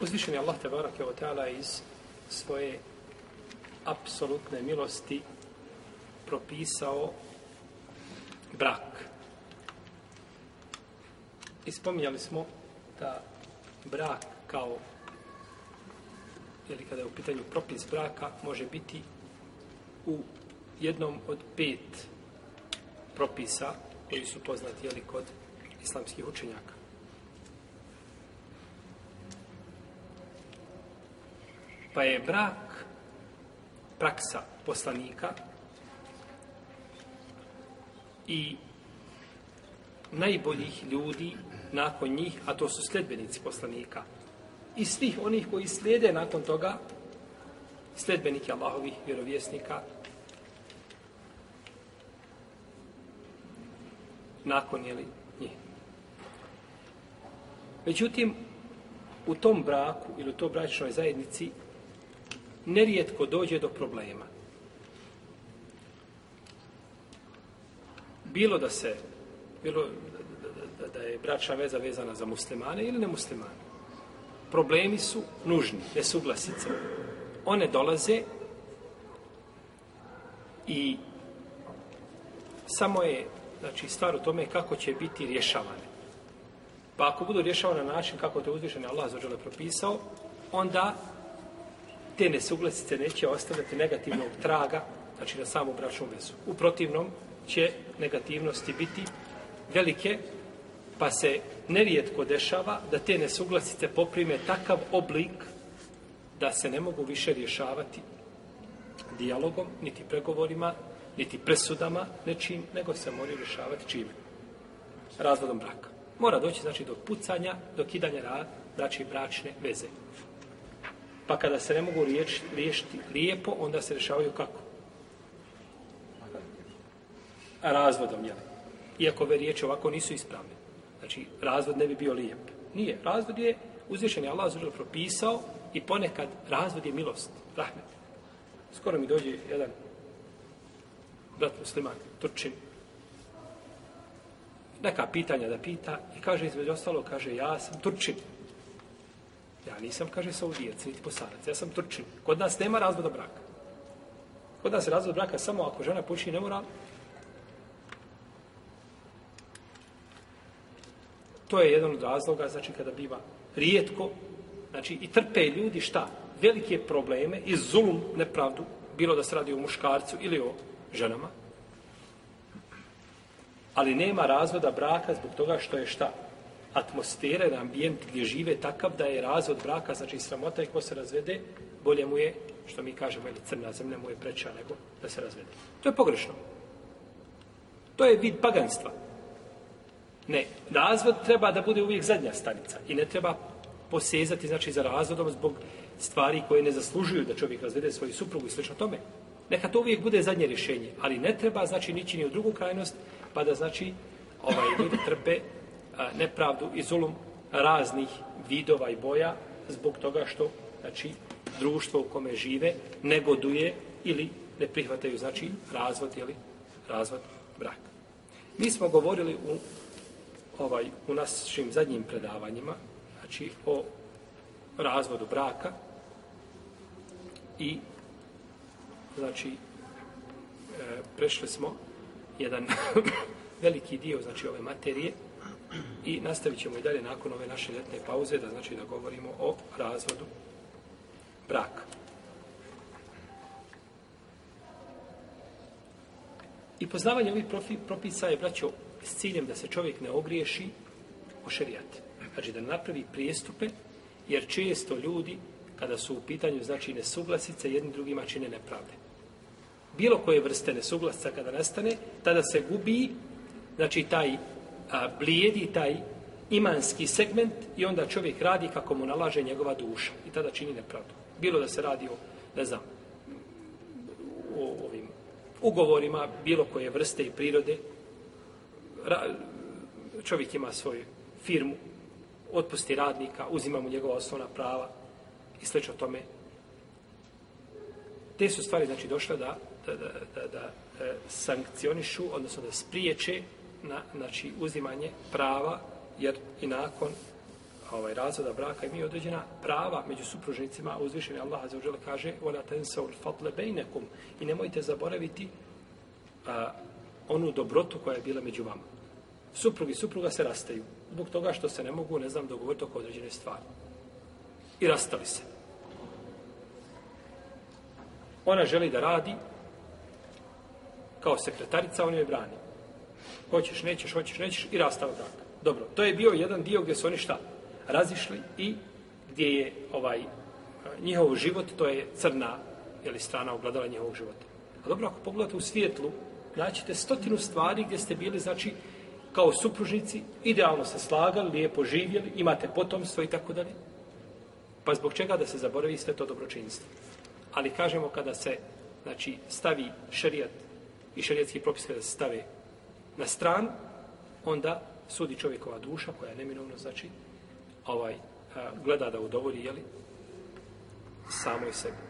Uzvišen je Allah te barake ta'ala iz svoje apsolutne milosti propisao brak. I spominjali smo da brak kao ili kada je u pitanju propis braka može biti u jednom od pet propisa koji su poznati ili kod islamskih učenjaka. Pa je brak praksa poslanika i najboljih ljudi nakon njih, a to su sledbenici poslanika. I svih onih koji slijede nakon toga sledbenike Allahovih vjerovjesnika nakon jeli, njih. Međutim, u tom braku ili u toj bračnoj zajednici nerijetko dođe do problema. Bilo da se, bilo da, je bračna veza vezana za muslimane ili nemuslimane. Problemi su nužni, nesuglasice. One dolaze i samo je, znači, stvar u tome kako će biti rješavane. Pa ako budu rješavane na način kako to uzvišene Allah zađele propisao, onda te nesuglasice neće ostavljati negativnog traga, znači na samu bračnu vezu. U protivnom će negativnosti biti velike, pa se nerijetko dešava da te nesuglasice poprime takav oblik da se ne mogu više rješavati dijalogom, niti pregovorima, niti presudama, nečim, nego se moraju rješavati čime? Razvodom braka. Mora doći, znači, do pucanja, do kidanja, znači, bračne veze. Pa kada se ne mogu riješiti, lijepo, onda se rješavaju kako? Razvodom, jel? Iako ove riječi ovako nisu ispravne. Znači, razvod ne bi bio lijep. Nije. Razvod je uzvišen je Allah propisao i ponekad razvod je milost, rahmet. Skoro mi dođe jedan brat musliman, Turčin, neka pitanja da pita i kaže između ostalo, kaže ja sam Turčin. Ja nisam, kaže, saudijac, niti bosanac. Ja sam turčin. Kod nas nema razvoda braka. Kod nas je razvod braka samo ako žena počini mora. To je jedan od razloga, znači, kada biva rijetko, znači, i trpe ljudi šta? Velike probleme i zulum, nepravdu, bilo da se radi o muškarcu ili o ženama. Ali nema razvoda braka zbog toga što je šta? atmosfere, na ambijent gdje žive takav da je razvod braka, znači sramota i ko se razvede, bolje mu je, što mi kažemo, ili crna zemlja mu je preča nego da se razvede. To je pogrešno. To je vid paganstva. Ne, razvod treba da bude uvijek zadnja stanica i ne treba posezati, znači, za razvodom zbog stvari koje ne zaslužuju da čovjek razvede svoju suprugu i slično tome. Neka to uvijek bude zadnje rješenje, ali ne treba, znači, nići ni u drugu krajnost, pa da, znači, ovaj, ljudi trpe nepravdu i raznih vidova i boja zbog toga što znači, društvo u kome žive negoduje ili ne prihvataju znači razvod ili razvod braka. Mi smo govorili u ovaj u našim zadnjim predavanjima znači o razvodu braka i znači e, prešli smo jedan veliki dio znači ove materije i nastavit ćemo i dalje nakon ove naše ljetne pauze, da znači da govorimo o razvodu braka. I poznavanje ovih propisa je, braćo, s ciljem da se čovjek ne ogriješi o šerijat. Znači da napravi prijestupe, jer često ljudi, kada su u pitanju, znači nesuglasice, jedni drugima čine nepravde. Bilo koje vrste nesuglasca kada nastane, tada se gubi, znači taj a, blijedi taj imanski segment i onda čovjek radi kako mu nalaže njegova duša i tada čini nepravdu. Bilo da se radi o, ne znam, o ovim ugovorima, bilo koje vrste i prirode, čovjek ima svoju firmu, otpusti radnika, uzima mu njegova osnovna prava i sl. tome. Te su stvari znači došle da, da, da, da e, sankcionišu, odnosno da spriječe na, znači, uzimanje prava, jer i nakon ovaj, razvoda braka mi određena prava među supružnicima, a Allah kaže وَلَا تَنْسَوْ الْفَطْلَ بَيْنَكُمْ I nemojte zaboraviti a, onu dobrotu koja je bila među vama. Suprugi i supruga se rastaju zbog toga što se ne mogu, ne znam, dogovoriti oko određene stvari. I rastali se. Ona želi da radi kao sekretarica, on joj brani. Hoćeš, nećeš, hoćeš, nećeš i rastao brak. Dobro, to je bio jedan dio gdje su oni šta? Razišli i gdje je ovaj njihov život, to je crna ili strana ogledala njihovog života. A dobro, ako pogledate u svijetlu, naćete stotinu stvari gdje ste bili, znači, kao supružnici, idealno se slagali, lijepo živjeli, imate potomstvo i tako dalje. Pa zbog čega da se zaboravi sve to dobročinstvo? Ali kažemo kada se, znači, stavi šerijat i šerijatski propis kada se stave na stranu, onda sudi čovjekova duša koja je neminovno, znači, ovaj, gleda da udovolji, jeli, samoj sebi.